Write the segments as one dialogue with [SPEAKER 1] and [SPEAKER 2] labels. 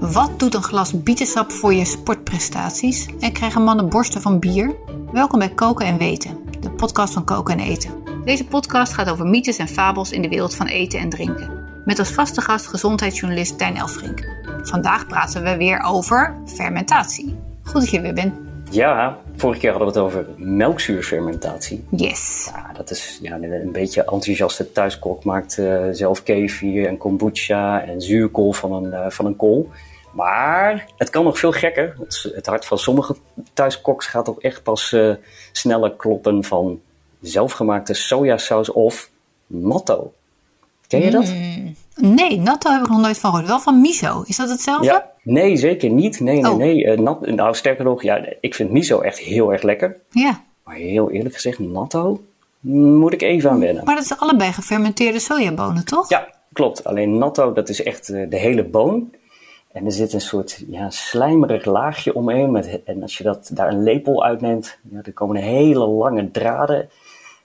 [SPEAKER 1] Wat doet een glas bietensap voor je sportprestaties? En krijgen mannen borsten van bier? Welkom bij Koken en Weten, de podcast van Koken en Eten. Deze podcast gaat over mythes en fabels in de wereld van eten en drinken. Met als vaste gast gezondheidsjournalist Tijn Elfrink. Vandaag praten we weer over fermentatie. Goed dat je er weer bent.
[SPEAKER 2] Ja, vorige keer hadden we het over melkzuurfermentatie.
[SPEAKER 1] Yes.
[SPEAKER 2] Ja, dat is ja, een beetje enthousiaste thuiskok maakt uh, zelf kefir en kombucha en zuurkool van een, uh, van een kool. Maar het kan nog veel gekker. Het, het hart van sommige thuiskoks gaat ook echt pas uh, sneller kloppen van zelfgemaakte sojasaus of natto. Ken je dat?
[SPEAKER 1] Mm, nee, natto heb ik nog nooit van gehoord. Wel van miso. Is dat hetzelfde?
[SPEAKER 2] Ja, nee, zeker niet. Nee, nee, oh. nee. Uh, nat, nou, sterker nog, ja, ik vind miso echt heel erg lekker.
[SPEAKER 1] Ja.
[SPEAKER 2] Maar heel eerlijk gezegd, natto moet ik even aan wennen.
[SPEAKER 1] Maar dat zijn allebei gefermenteerde sojabonen, toch?
[SPEAKER 2] Ja, klopt. Alleen natto, dat is echt uh, de hele boon. En er zit een soort ja, slijmerig laagje omheen. Met, en als je dat, daar een lepel uitneemt, ja, er komen hele lange draden.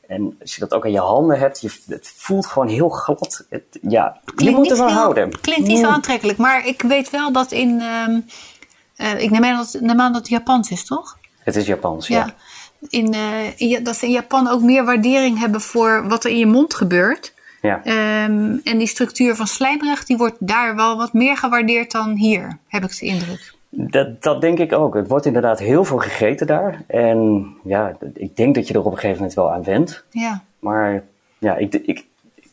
[SPEAKER 2] En als je dat ook aan je handen hebt, je, het voelt gewoon heel glad. Het, ja, je moet ervan houden.
[SPEAKER 1] Klinkt niet zo aantrekkelijk, maar ik weet wel dat in. Um, uh, ik neem aan dat, neem aan dat het Japans is, toch?
[SPEAKER 2] Het is Japans, ja. ja.
[SPEAKER 1] In, uh, in, dat ze in Japan ook meer waardering hebben voor wat er in je mond gebeurt.
[SPEAKER 2] Ja.
[SPEAKER 1] Um, en die structuur van slijmerig, die wordt daar wel wat meer gewaardeerd dan hier, heb ik de indruk.
[SPEAKER 2] Dat, dat denk ik ook. Het wordt inderdaad heel veel gegeten daar. En ja, ik denk dat je er op een gegeven moment wel aan went.
[SPEAKER 1] Ja.
[SPEAKER 2] Maar ja, ik, ik,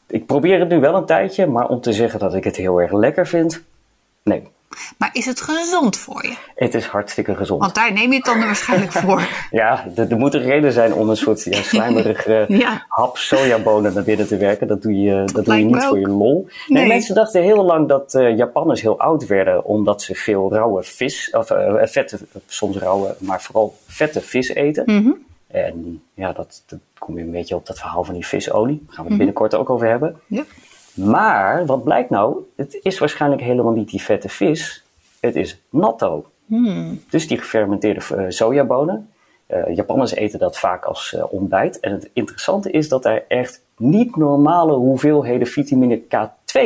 [SPEAKER 2] ik probeer het nu wel een tijdje. Maar om te zeggen dat ik het heel erg lekker vind, nee.
[SPEAKER 1] Maar is het gezond voor je?
[SPEAKER 2] Het is hartstikke gezond.
[SPEAKER 1] Want daar neem je het dan waarschijnlijk voor.
[SPEAKER 2] ja, er moet een reden zijn om een soort ja, hap sojabonen naar binnen te werken. Dat doe je, dat doe je niet voor je lol. Nee. nee. mensen dachten heel lang dat uh, Japanners heel oud werden omdat ze veel rauwe vis, of uh, vette, soms rauwe, maar vooral vette vis eten.
[SPEAKER 1] Mm -hmm.
[SPEAKER 2] En ja, dat, dat kom je een beetje op dat verhaal van die visolie. Daar gaan we het binnenkort ook over hebben.
[SPEAKER 1] Ja.
[SPEAKER 2] Maar wat blijkt nou? Het is waarschijnlijk helemaal niet die vette vis. Het is natto.
[SPEAKER 1] Hmm.
[SPEAKER 2] Dus die gefermenteerde uh, sojabonen. Uh, Japanners eten dat vaak als uh, ontbijt. En het interessante is dat er echt niet normale hoeveelheden vitamine K2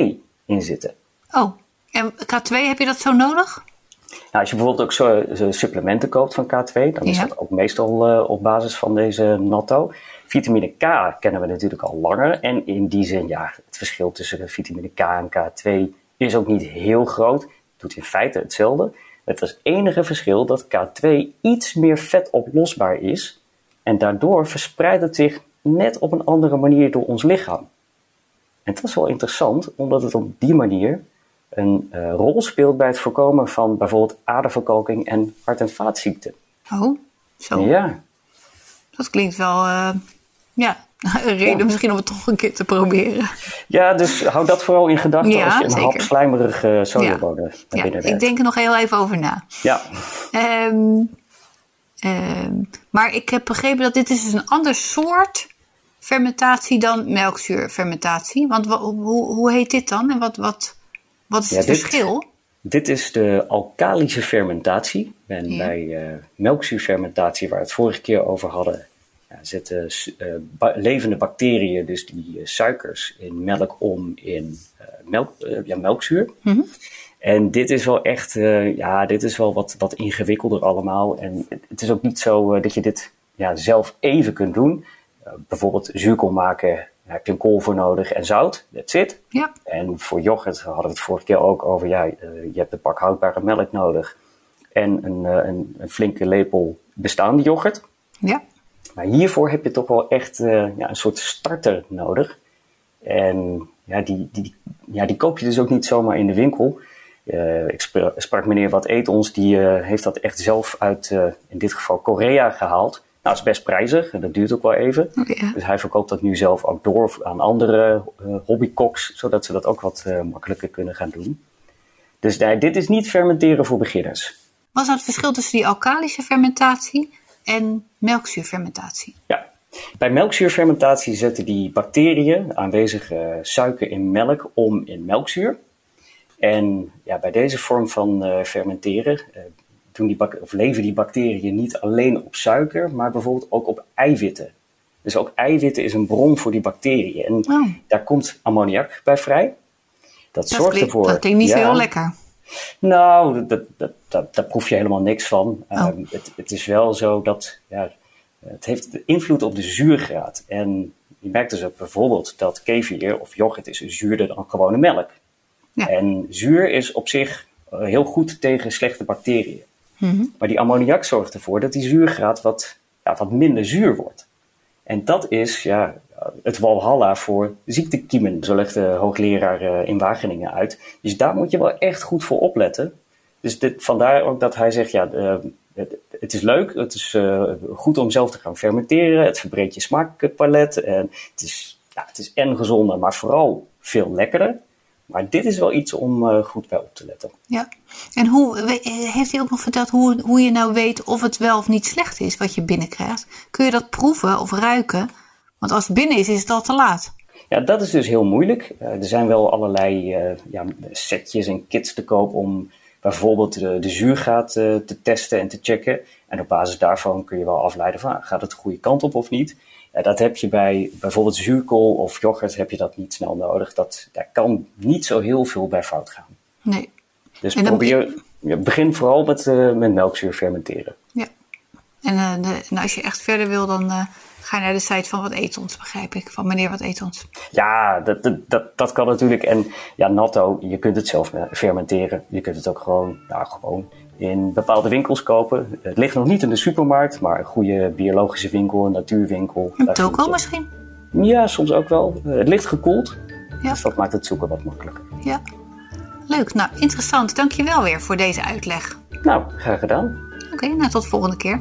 [SPEAKER 2] in zitten.
[SPEAKER 1] Oh, en K2 heb je dat zo nodig?
[SPEAKER 2] Nou, als je bijvoorbeeld ook zo, zo supplementen koopt van K2, dan is ja. dat ook meestal op basis van deze natto. Vitamine K kennen we natuurlijk al langer. En in die zin, ja, het verschil tussen vitamine K en K2 is ook niet heel groot. Het doet in feite hetzelfde. Het is enige verschil dat K2 iets meer vetoplosbaar is. En daardoor verspreidt het zich net op een andere manier door ons lichaam. En dat is wel interessant, omdat het op die manier een uh, rol speelt bij het voorkomen van bijvoorbeeld aderverkalking en hart- en vaatziekten.
[SPEAKER 1] Oh, zo.
[SPEAKER 2] Ja.
[SPEAKER 1] Dat klinkt wel uh, ja, een reden ja. misschien om het toch een keer te proberen.
[SPEAKER 2] Ja, dus hou dat vooral in gedachten
[SPEAKER 1] ja,
[SPEAKER 2] als je een
[SPEAKER 1] zeker.
[SPEAKER 2] hap slijmerige uh, sojabonen
[SPEAKER 1] ja.
[SPEAKER 2] naar binnen
[SPEAKER 1] Ik denk er nog heel even over na.
[SPEAKER 2] Ja.
[SPEAKER 1] Um, um, maar ik heb begrepen dat dit is dus een ander soort fermentatie dan melkzuurfermentatie. Want hoe, hoe heet dit dan en wat, wat, wat is het
[SPEAKER 2] dit,
[SPEAKER 1] verschil?
[SPEAKER 2] Dit is de alkalische fermentatie. En bij uh, melkzuurfermentatie, waar we het vorige keer over hadden, ja, zetten ba levende bacteriën, dus die uh, suikers in melk om in melk, ja, melkzuur.
[SPEAKER 1] Mm -hmm.
[SPEAKER 2] En dit is wel echt, ja, dit is wel wat, wat ingewikkelder allemaal. En het, het is ook niet zo dat je dit ja, zelf even kunt doen. bijvoorbeeld zuurkool maken, daar heb je een kool voor nodig en zout, that's it.
[SPEAKER 1] Ja.
[SPEAKER 2] En voor yoghurt hadden we het vorige keer ook over, ja, je hebt een pak houdbare melk nodig. En een, een, een flinke lepel bestaande yoghurt.
[SPEAKER 1] Ja.
[SPEAKER 2] Maar hiervoor heb je toch wel echt uh, ja, een soort starter nodig. En ja die, die, ja, die koop je dus ook niet zomaar in de winkel. Uh, ik sprak, sprak meneer Wat Eet Ons, die uh, heeft dat echt zelf uit, in dit geval Korea gehaald. Nou, dat is best prijzig en dat duurt ook wel even.
[SPEAKER 1] Ja.
[SPEAKER 2] Dus hij verkoopt dat nu zelf ook door aan andere hobbykoks, zodat ze dat ook wat makkelijker kunnen gaan doen. Dus nee, dit is niet fermenteren voor beginners.
[SPEAKER 1] Wat is het verschil tussen die alkalische fermentatie en melkzuurfermentatie?
[SPEAKER 2] Ja, bij melkzuurfermentatie zetten die bacteriën aanwezige suiker in melk om in melkzuur. En ja, bij deze vorm van uh, fermenteren uh, doen die of leven die bacteriën niet alleen op suiker, maar bijvoorbeeld ook op eiwitten. Dus ook eiwitten is een bron voor die bacteriën. En
[SPEAKER 1] oh.
[SPEAKER 2] daar komt ammoniak bij vrij. Dat, zorgt ervoor.
[SPEAKER 1] Dat klinkt niet heel lekker.
[SPEAKER 2] Nou, dat, dat, dat, daar proef je helemaal niks van. Oh. Ehm, het, het, is wel zo dat ja, het heeft invloed op de zuurgraad. En je merkt dus ook bijvoorbeeld dat kefir of yoghurt is zuurder dan gewone melk. Ja. En zuur is op zich eh, heel goed tegen slechte bacteriën. Mhm. Maar die ammoniak zorgt ervoor dat die zuurgraad wat, ja, wat minder zuur wordt. En dat is ja, het walhalla voor ziektekiemen, zo legt de hoogleraar eh, in Wageningen uit. Dus daar moet je wel echt goed voor opletten. Dus dit, vandaar ook dat hij zegt, ja, uh, het, is leuk, het is uh, goed om zelf te gaan fermenteren, het verbreedt je smaakpalet en het is, ja, het is en gezonder, maar vooral veel lekkerder. Maar dit is wel iets om goed bij op te letten.
[SPEAKER 1] Ja, en hoe, heeft hij ook nog verteld hoe, hoe je nou weet of het wel of niet slecht is wat je binnenkrijgt? Kun je dat proeven of ruiken? Want als het binnen is, is het al te laat.
[SPEAKER 2] Ja, dat is dus heel moeilijk. Uh, er zijn wel allerlei uh, ja, setjes en kits te koop om bijvoorbeeld de, de zuurgraad uh, te testen en te checken. En op basis daarvan kun je wel afleiden van gaat het de goede kant op of niet. dat heb je bij bijvoorbeeld zuurkool of yoghurt heb je dat niet snel nodig. Dat, daar kan niet zo heel veel bij fout gaan.
[SPEAKER 1] Nee.
[SPEAKER 2] Dus probeer, begin vooral met, met melkzuur fermenteren.
[SPEAKER 1] Ja. En, de, en, als je echt verder wil, dan ga je naar de site van Wat Eet Ons, begrijp ik. Van meneer Wat Eet Ons.
[SPEAKER 2] Ja, dat, dat, dat, kan natuurlijk. En ja, natto, je kunt het zelf fermenteren. Je kunt het ook gewoon, nou, gewoon in bepaalde winkels kopen. Het ligt nog niet in de supermarkt, maar een goede biologische winkel, een natuurwinkel.
[SPEAKER 1] Een toko misschien?
[SPEAKER 2] Ja, soms ook wel. Het ligt gekoeld. Ja. Dus dat maakt het zoeken wat makkelijker.
[SPEAKER 1] Ja. Leuk. Nou, interessant. Dank je wel weer voor deze uitleg.
[SPEAKER 2] Nou, graag gedaan.
[SPEAKER 1] Oké, nou tot volgende keer.